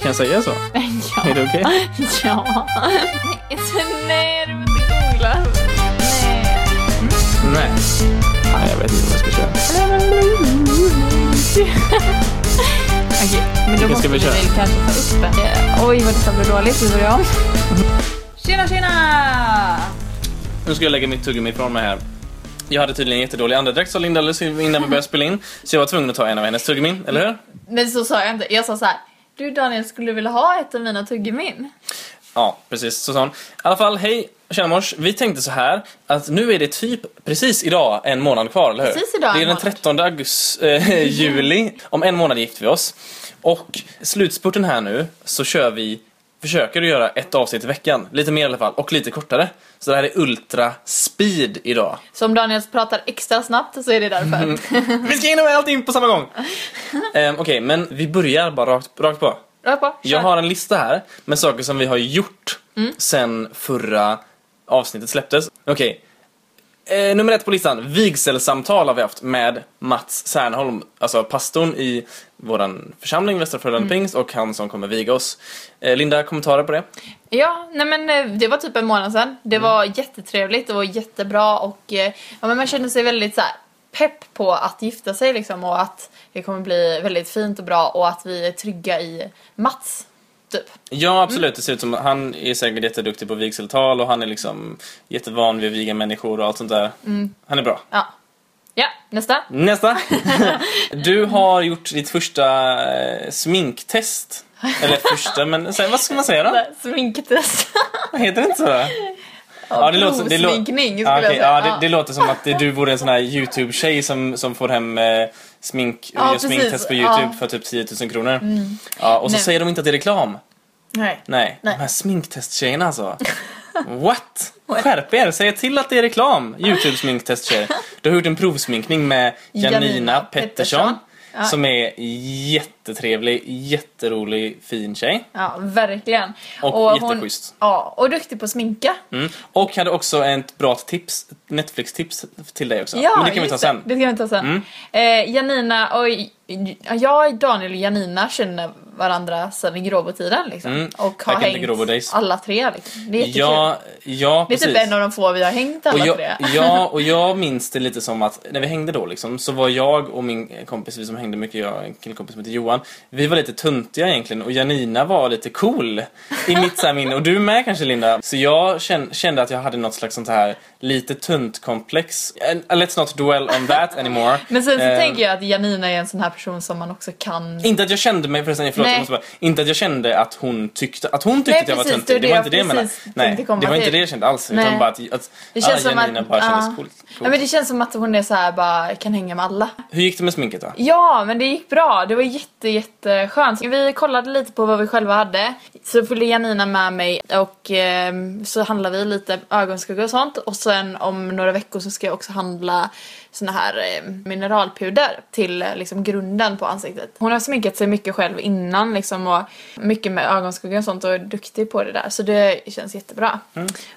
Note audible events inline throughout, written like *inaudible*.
Kan jag säga så? *laughs* Ja. Är det okej? *laughs* Ja. Nej, du googla. Nej. Nej. Nej, jag vet inte vad jag ska köra. *laughs* Okej, men då måste vi vi väl kanske ta upp en. Oj, vad detta blev dåligt. Vi börjar om. Tjena, tjena! Nu ska jag lägga mitt tuggummi ifrån mig här. Jag hade tydligen jättedålig andedräkt sa Linda innan vi började spela in. Så jag var tvungen att ta en av hennes tuggummin, eller hur? Men så sa jag inte. Jag sa så här. Du Daniel, skulle du vilja ha ett av mina tuggummin? Ja, precis. Så sa hon. I alla fall, hej, tjena mors. Vi tänkte så här att nu är det typ precis idag en månad kvar, eller hur? Precis idag Det är en den månad. 13 augusti, eh, *laughs* juli. Om en månad gifter vi oss. Och slutspurten här nu så kör vi, försöker att göra ett avsnitt i veckan. Lite mer i alla fall, och lite kortare. Så det här är ultra speed idag. Så om Daniel pratar extra snabbt så är det därför. Vi ska hinna med allting på samma gång! um, *laughs* Okej, men vi börjar bara rakt, rakt på. Rakt på, kör. Jag har en lista här med saker som vi har gjort Mm. sen förra avsnittet släpptes. Okej. Eh, nummer ett på listan. Vigselsamtal har vi haft med Mats Särnholm, alltså pastorn i våran församling Västra Frölunda Mm. Pingst och han som kommer viga oss. Eh, Linda, kommentarer på det? Ja, nej men eh, det var typ en månad sedan. Det Mm. var jättetrevligt, det var jättebra och eh, ja, men man kände sig väldigt så här pepp på att gifta sig liksom och att det kommer bli väldigt fint och bra och att vi är trygga i Mats. Typ. Ja, absolut. Det ser ut som han är säkert jätteduktig på vigseltal och han är liksom jättevan vid att viga människor och allt sånt där. Mm. Han är bra. Ja. Ja, nästa. Nästa! *laughs* Du har gjort ditt första eh, sminktest. Eller första, men vad ska man säga då? *laughs* Sminktest. Heter det inte så? Ja, det låter, det, Provsminkning skulle ja, jag säga. ja, det, det låter som att du vore en sån här YouTube-tjej som, som får hem eh, smink, Ja, gör sminktest på. YouTube Ja. Mm. för typ 10 000 kronor. Ja, och så Nej. säger de inte att det är reklam. Nej. Nej, Nej. de här sminktesttjejerna alltså. *laughs* What? Skärp er, säg till att det är reklam. YouTube-sminktesttjejer. Du har gjort en provsminkning med Janina, Janina Pettersson. Pettersson. Ja. Som är jättetrevlig, jätterolig, fin tjej. Ja, verkligen. Och jätteschysst. Ja, och duktig på att sminka. Mm. Och hade också ett bra tips, Netflix-tips till dig också. Ja, Men det kan vi ta sen. Mm. Det, det kan vi ta sen. Eh, Janina och jag, Daniel och Janina känner varandra sedan i Gråbo-tiden liksom. Mm. Och har hängt alla tre liksom. Det är jättekul. Ja, ja det är precis. typ en av de få vi har hängt alla och jag, tre. *laughs* ja, och jag minns det lite som att när vi hängde då liksom, så var jag och min kompis, vi som hängde mycket, jag en killkompis som heter Johan, vi var lite tuntiga egentligen och Janina var lite cool i mitt så minne. Och du med kanske Linda? Så jag kände, att jag hade något slags sånt här lite tunt-komplex. And, Let's not dwell on that anymore. Men sen så Eh, tänker jag att Janina är en sån här person som man också kan... Inte att jag kände mig, förresten, förlåt, Nej. bara, inte att jag kände att hon tyckte att hon tyckte Nej, att jag var precis, töntig. det Det, var var inte det jag menade. Nej, det var inte det jag kände alls. Nej. Utan bara att, att Det känns ah, Janina att... bara kändes ja. cool. cool. Ja, men det känns som att hon är så här bara kan hänga med alla. Hur gick det med sminket då? Ja, men det gick bra. Det var jätte, jätteskönt. Vi kollade lite på vad vi själva hade. Så följde Janina med mig och ehm, så handlade vi lite ögonskugga och sånt. Och sen om några veckor så ska jag också handla såna här eh, mineralpuder till eh, liksom grunden på ansiktet. Hon har sminkat sig mycket själv innan liksom och mycket med ögonskugga och sånt och är duktig på det där. Så det känns jättebra.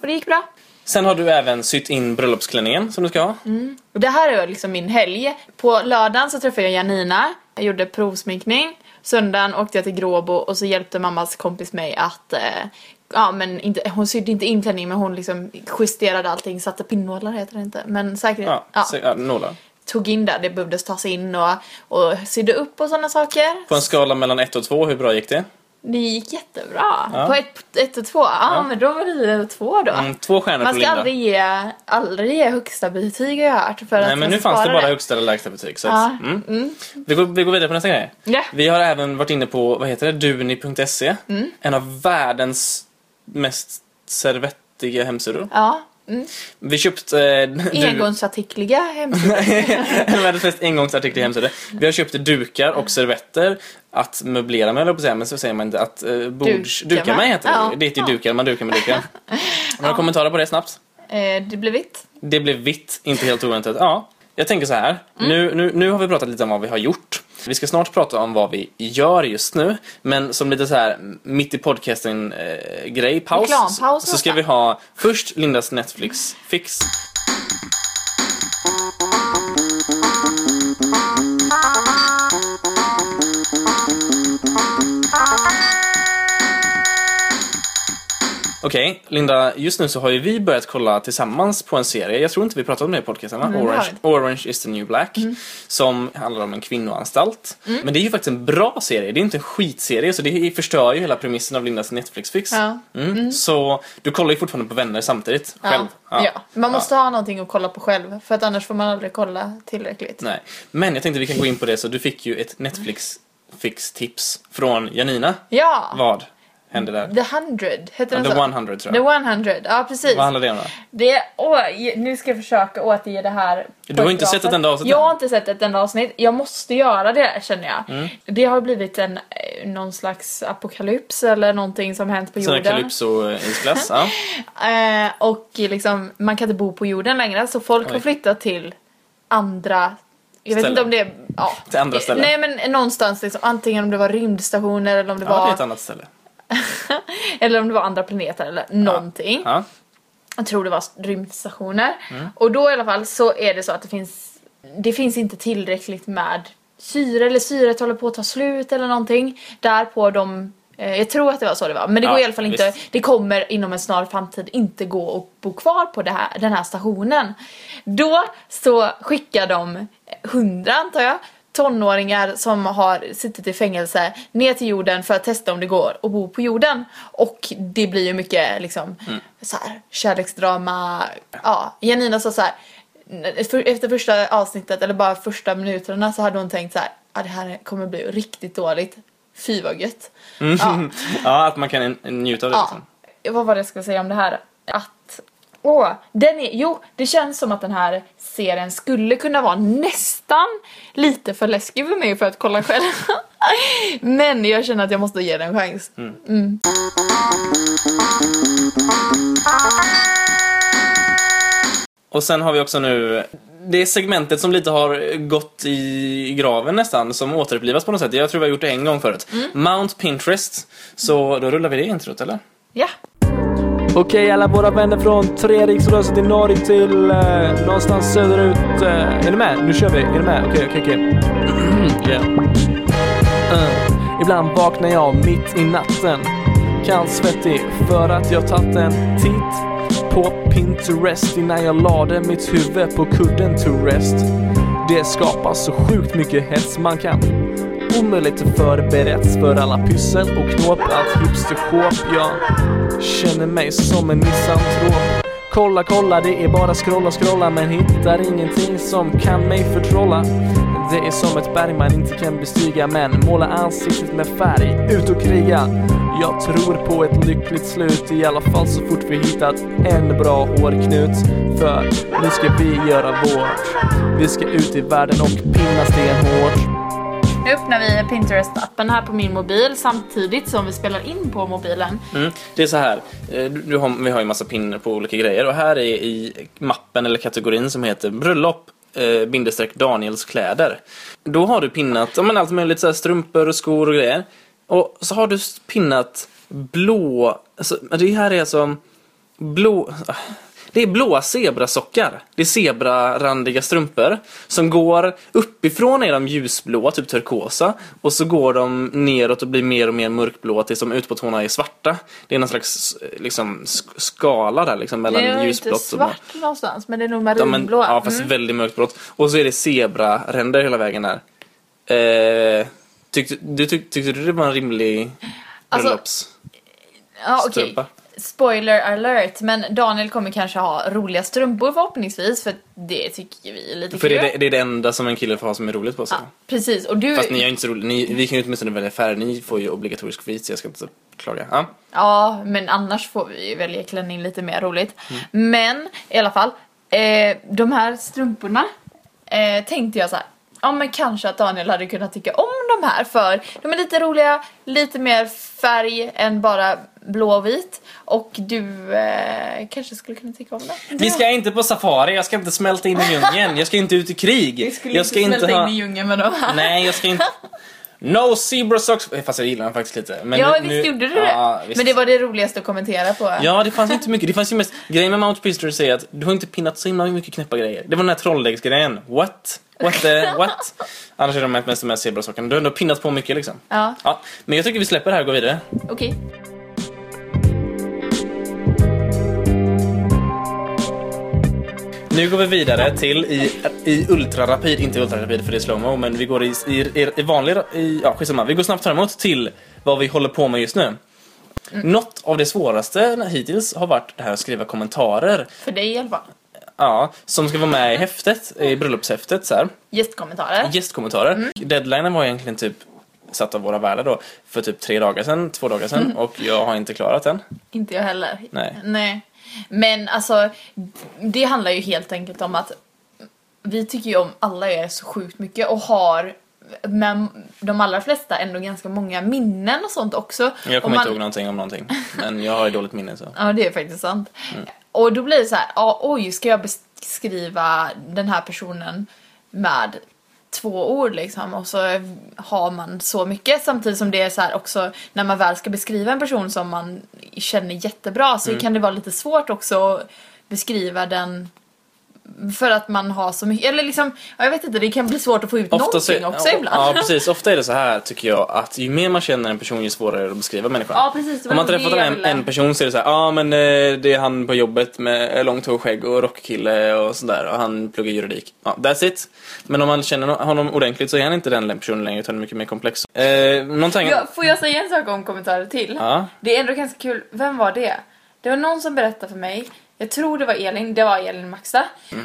Och det gick bra. Sen har du även sytt in bröllopsklänningen som du ska ha. Mm. Och det här är liksom min helg. På lördagen så träffade jag Janina, jag gjorde provsminkning. Söndagen åkte jag till Gråbo och så hjälpte mammas kompis mig att eh, Ja men inte, hon sydde inte in klänningen men hon liksom justerade allting, satte pinnålar heter det inte. Men säkert, Ja, ja, ja, nålar. tog in där det behövdes tas in och, och sydde upp och sådana saker. På en skala mellan 1 och 2, hur bra gick det? Det gick jättebra. Ja. På ett, ett och två, ja, men då var det två då. Mm, två stjärnor Man ska Linda. aldrig ge, aldrig ge högsta betyg har jag hört. För Nej att men nu fanns det bara högsta eller lägsta betyg. Så Ja, att, mm. Vi, går, vi går vidare på nästa grej. Ja. Vi har även varit inne på, vad heter det, duni.se. Mm. En av världens mest servettiga hemsidor. Ja. Mm. Vi köpte... Eh, Engångsartikliga hemsidor. *laughs* världens mest engångsartiklar hemsidor. Vi har köpt dukar och servetter att möblera med, på säga, men så säger man inte att uh, bords... Duka Duka med heter det. Ja. Det heter ju dukar, man dukar med dukar. Några kommentarer på det snabbt? eh, det blir vitt. Det blev vitt, inte helt oväntat. Ja, jag tänker så här. Mm. Nu, nu, nu har vi pratat lite om vad vi har gjort. Vi ska snart prata om vad vi gör just nu. Men som lite så här mitt i podcasten eh, grej, paus. Reklampaus så ska vi ha först Lindas Netflix-fix. Okej, Linda, just nu så har ju vi börjat kolla tillsammans på en serie. Jag tror inte vi pratat om det i podcasten, va? Har Orange, Orange is the new black. Som handlar om en kvinnoanstalt. Men det är ju faktiskt en bra serie, det är inte en skitserie. Så det förstör ju hela premissen av Lindas Netflix-fix. Ja. Mm. Så du kollar ju fortfarande på Vänner samtidigt, själv. Ja. ja. Man måste ha någonting att kolla på själv för att annars får man aldrig kolla tillräckligt. Nej. Men jag tänkte vi kan gå in på det, så du fick ju ett Netflix-fix-tips från Janina. Ja! Vad hände där? The 100, heter den The så? 100 tror The jag. 100, ja precis. Vad handlar det om då? Det, åh, nu ska jag försöka återge det här Du har inte sett ett enda avsnitt Jag har inte sett ett enda avsnitt. Jag måste göra det känner jag. Mm. Det har blivit en, eh, någon slags apokalyps eller någonting som hänt på jorden. Calypso-isglass. *laughs* Ja. Eh, och liksom, man kan inte bo på jorden längre så folk Oj. har flyttat till andra jag vet Ställen. inte om det är... Ja. Till andra ställen. Nej men någonstans liksom, antingen om det var rymdstationer eller om det ja, det var är ett annat ställe. *laughs* eller om det var andra planeter eller någonting. Ja. Jag tror det var rymdstationer. Mm. Och då i alla fall så är det så att det finns det finns inte tillräckligt med syre eller syret håller på att ta slut eller någonting. Där på de eh, jag tror att det var så det var, men det Ja, går i alla fall inte, visst. det kommer inom en snar framtid inte gå att bo kvar på här, den här stationen. Då så skickar de hundra antar jag, tonåringar som har suttit i fängelse ner till jorden för att testa om det går att bo på jorden. Och det blir ju mycket liksom Mm. så här, kärleksdrama. Ja, Janina sa så här. Efter första avsnittet eller bara första minuterna så hade hon tänkt så här. Ja, det här kommer bli riktigt dåligt. Fy vad gött. Ja. *laughs* ja, att man kan njuta av det. Ja, Liksom. vad var det jag skulle säga om det här? Att, åh, den är, jo, det känns som att den här serien skulle kunna vara nästan lite för läskig för mig för att kolla själv. *laughs* Men jag känner att jag måste ge den en chans. Mm. Och sen har vi också nu det segmentet som lite har gått i graven nästan, som återupplivas på något sätt. Jag tror vi har gjort det en gång förut. Mm. Mount Pinterest. Så då rullar vi det introt, eller? Ja. Okej alla våra vänner från Treriksröset i norr till eh, någonstans söderut. Eh, är ni med? Nu kör vi. Är ni med? Okej, okej, okej. *clears throat* Yeah. Eh, ibland vaknar jag mitt i natten Kallsvettig för att jag tagit en titt på Pinterest innan jag lade mitt huvud på kudden to rest. Det skapar så sjukt mycket hets man kan omöjligt förberett för alla pyssel och knåp, allt hipsterskåp. Jag känner mig som en misantrop. Kolla, kolla, det är bara scrolla, scrolla men hittar ingenting som kan mig förtrolla. Det är som ett berg man inte kan bestiga men måla ansiktet med färg, ut och kriga. Jag tror på ett lyckligt slut, i alla fall så fort vi hittat en bra hårknut. För nu ska vi göra vårt. Vi ska ut i världen och pinna stenhårt. Nu öppnar vi Pinterest-appen här på min mobil samtidigt som vi spelar in på mobilen. Mm. Det är så här, eh, du, har, vi har ju massa pinnar på olika grejer och här är i mappen eller kategorin som heter bröllop eh, bindestreck Daniels kläder. Då har du pinnat men allt möjligt, så här, strumpor och skor och grejer. Och så har du pinnat blå, alltså, det här är alltså blå, ah, det är blåa zebrasockar. Det är zebrarandiga strumpor som går uppifrån är de ljusblåa, typ turkosa. Och så går de neråt och blir mer och mer mörkblåa tills de ut på tårna är svarta. Det är någon slags liksom, sk- skala där liksom mellan Det är ju ljusblått inte och svart någonstans men det är nog Ja, men, marinblå. ja, fast Mm. väldigt mörkblått. Och så är det zebraränder hela vägen där. Eh, tyckte, du, tyck, tyckte du det var en rimlig Alltså, bröllops... Ja, okej. strumpa? Spoiler alert, men Daniel kommer kanske ha roliga strumpor förhoppningsvis för det tycker vi är lite För det kul. är det, det är det enda som en kille får ha som är roligt på sig. Ja, precis. Och du... Fast ni är inte så roliga. Ni, vi kan ju åtminstone välja färg. Ni får ju obligatorisk vit så jag ska inte klaga. Ja. Ja, men annars får vi ju välja klänning lite mer roligt. Mm. Men i alla fall, eh, de här strumporna eh, tänkte jag så här. Ja men kanske att Daniel hade kunnat tycka om de här för de är lite roliga, lite mer färg än bara blå och vit. Och du eh, kanske skulle kunna tycka om det. Vi ska inte på safari, jag ska inte smälta in i djungeln. Jag ska inte ut i krig. Vi skulle jag ska inte smälta ha... in i djungeln med dem. Nej, jag ska inte... No zebra socks. Fast jag gillar den faktiskt lite. Men ja nu, visst gjorde du ja, det. visst. Men det var det roligaste att kommentera på. Ja, det fanns inte mycket. Det fanns ju mest... Grejen med Mount Pinterest är att du har inte pinnat så himla mycket knäppa grejer. Det var den här trolldäcksgrejen. What? What the... What? Annars är de mest de här zebrasockarna. Du har ändå pinnat på mycket liksom. Ja, Ja, men jag tycker vi släpper det här och går vidare. okej. Nu går vi vidare till i, i ultrarapid, inte ultrarapid för det är slowmo, men vi går i, i, i, vanlig, i, ja skitsamma. Vi går snabbt framåt till vad vi håller på med just nu. Något av det svåraste hittills har varit det här att skriva kommentarer. För dig i alla fall. Ja, som ska vara med i häftet, i bröllopshäftet så här. Gästkommentarer. Gästkommentarer. Deadlinen var egentligen typ satt av våra värdar då för typ tre dagar sedan, två dagar sedan och jag har inte klarat den. Inte jag heller. Nej. Nej. Men alltså, det handlar ju helt enkelt om att vi tycker ju om alla er så sjukt mycket och har med de allra flesta ändå ganska många minnen och sånt också. Jag Och kommer man- inte ihåg någonting om någonting, men jag har ju dåligt minne så. *laughs* Ja, det är faktiskt sant. Mm. Och då blir det så här, oj, ska jag beskriva den här personen med två ord liksom och så har man så mycket samtidigt som det är så här också när man väl ska beskriva en person som man känner jättebra så Mm. kan det vara lite svårt också att beskriva den för att man har så mycket, eller liksom, ja, jag vet inte, det kan bli svårt att få ut någonting så- också ja, ibland. Ja, precis. Ofta är det så här tycker jag att ju mer man känner en person ju svårare är det att beskriva människan. Ja, precis, det var Om man träffat jag en, en person så är det så här, ja men eh, det är han på jobbet med långt hår, skägg och rockkille och sådär och han pluggar juridik. Ja, that's it. Men om man känner honom ordentligt så är han inte den personen längre utan mycket mer komplex. Eh, någonting... Ja, får jag säga en sak om kommentarer till? Ja. Det är ändå ganska kul. Vem var det? Det var någon som berättade för mig, jag tror det var Elin, det var Elin Maxa.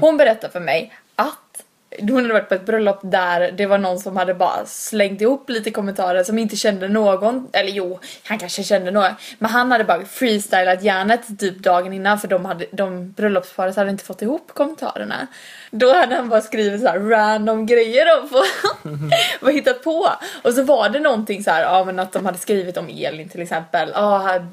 Hon berättade för mig att hon hade varit på ett bröllop där det var någon som hade bara slängt ihop lite kommentarer som inte kände någon, eller jo, han kanske kände någon. men han hade bara freestylat järnet typ dagen innan för de, hade, de bröllopsparet hade inte fått ihop kommentarerna. Då hade han bara skrivit så här random grejer de får *laughs* hittat på. Och så var det någonting så här, ja men att de hade skrivit om Elin till exempel. Ja, här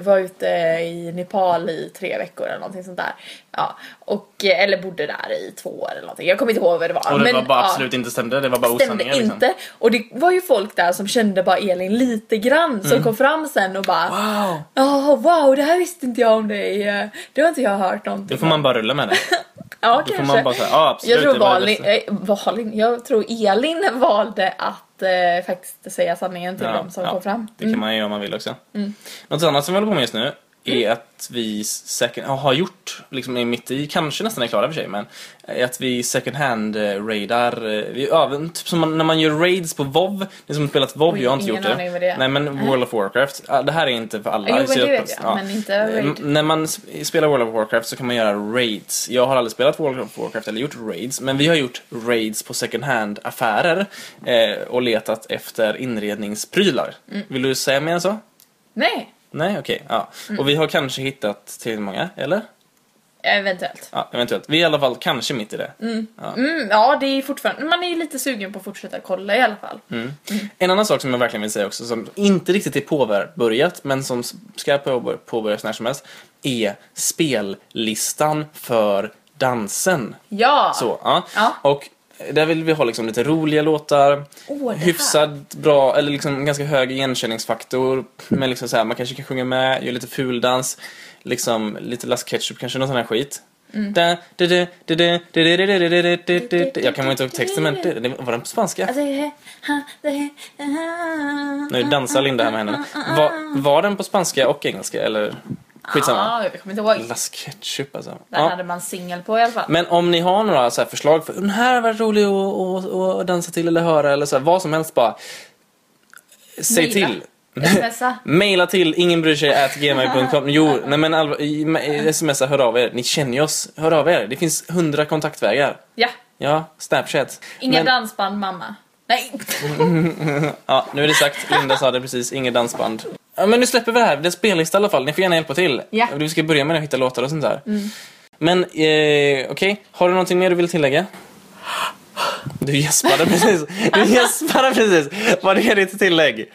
var ute i Nepal i tre veckor eller någonting sånt där. Ja, och, eh, eller bodde där i två år eller någonting. Jag kommer inte ihåg vad det var. Och det men, var bara ja, absolut inte stämde, det var bara stämde osanningar liksom. inte. Och det var ju folk där som kände bara Elin lite grann som kom fram sen och bara Mm. Wow! Ja, wow, det här visste inte jag om dig. Det har inte jag hört någonting Då får man bara rulla med det. *laughs* Ja, Då kanske. får man bara säga, ja absolut. jag tror Valin, bästa." eh, Valin, jag tror Elin *laughs* valde att eh, faktiskt säga sanningen till Ja, dem som ja, kom fram. Mm. Det kan man göra om man vill också. Något annat som vi håller på med just nu är att vi second, ja, har gjort, liksom är mitt i, kanske nästan är klara för sig, men är att vi second hand eh, raidar, eh, vi, ja, typ som man, när man gör raids på WoW, ni som har spelat WoW, Oj, jag har inte gjort det. det. Nej men World of Warcraft, ja, det här är inte för alla. Jo, men det vet jag, men inte Eh, raid. När man spelar World of Warcraft så kan man göra raids. Jag har aldrig spelat World of Warcraft eller gjort raids, men vi har gjort raids på second hand affärer eh, och letat efter inredningsprylar. Mm. Vill du säga mer än så? Nej, Nej, okej. ja. Mm. Och vi har kanske hittat till många, eller? eventuellt. Ja, eventuellt. Vi är i alla fall kanske mitt i det. Mm, ja, det är fortfarande, man är ju lite sugen på att fortsätta kolla i alla fall. Mm. En annan sak som jag verkligen vill säga också, som inte riktigt är påbörjat, men som ska påbör- påbörjas när som helst, är spellistan för dansen. Ja! Så, ja. Ja. Och där vill vi ha liksom lite roliga låtar, oh, hyfsat bra, eller liksom ganska hög igenkänningsfaktor. Men liksom så här, man kanske kan sjunga med, göra lite fuldans, liksom lite Last Ketchup kanske, någon sån här skit. Jag kan inte ihåg texten men var den på spanska? Nu dansar Linda här med henne. Var den på spanska och engelska eller? Skitsamma. Ja, jag kommer inte ihåg. Las Ketchup alltså. Den Ja. hade man singel på i alla fall. Men om ni har några så förslag för den här varit rolig att, att, dansa till eller höra eller så här, vad som helst bara. Säg Maila. till. *laughs* Maila till ingen bryr sig at gmail.com. Jo, *laughs* nej men allvar, smsa, hör av er. Ni känner ju oss. Hör av er. Det finns hundra kontaktvägar. Ja, Ja, Snapchat. inga Men- dansband mamma. Nej! *laughs* Ja, nu är det sagt. Linda sa det precis. Inget dansband. Ja, men nu släpper vi det här. Det är spellista i alla fall. Ni får gärna hjälpa till. Ja. Vi ska börja med att hitta låtar och sånt där. Men, eh, okej. Har du någonting mer du vill tillägga? Du gäspade precis. Du gäspade precis. Var det ditt tillägg?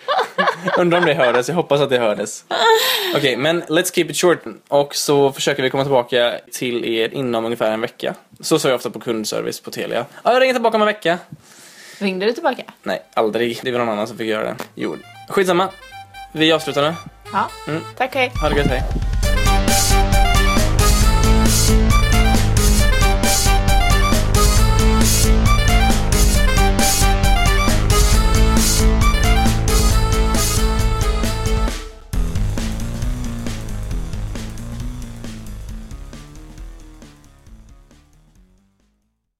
Undrar om det hördes. Jag hoppas att det hördes. Okej, men let's keep it short. Och så försöker vi komma tillbaka till er inom ungefär en vecka. Så sa jag ofta på kundservice på Telia. Ja, jag ringer tillbaka om en vecka. Ringde du tillbaka? Nej, aldrig. Det var någon annan som fick göra det. Jo, skitsamma. Vi avslutar nu. Ja. Mm. Tack, hej. Ha det gött, hej.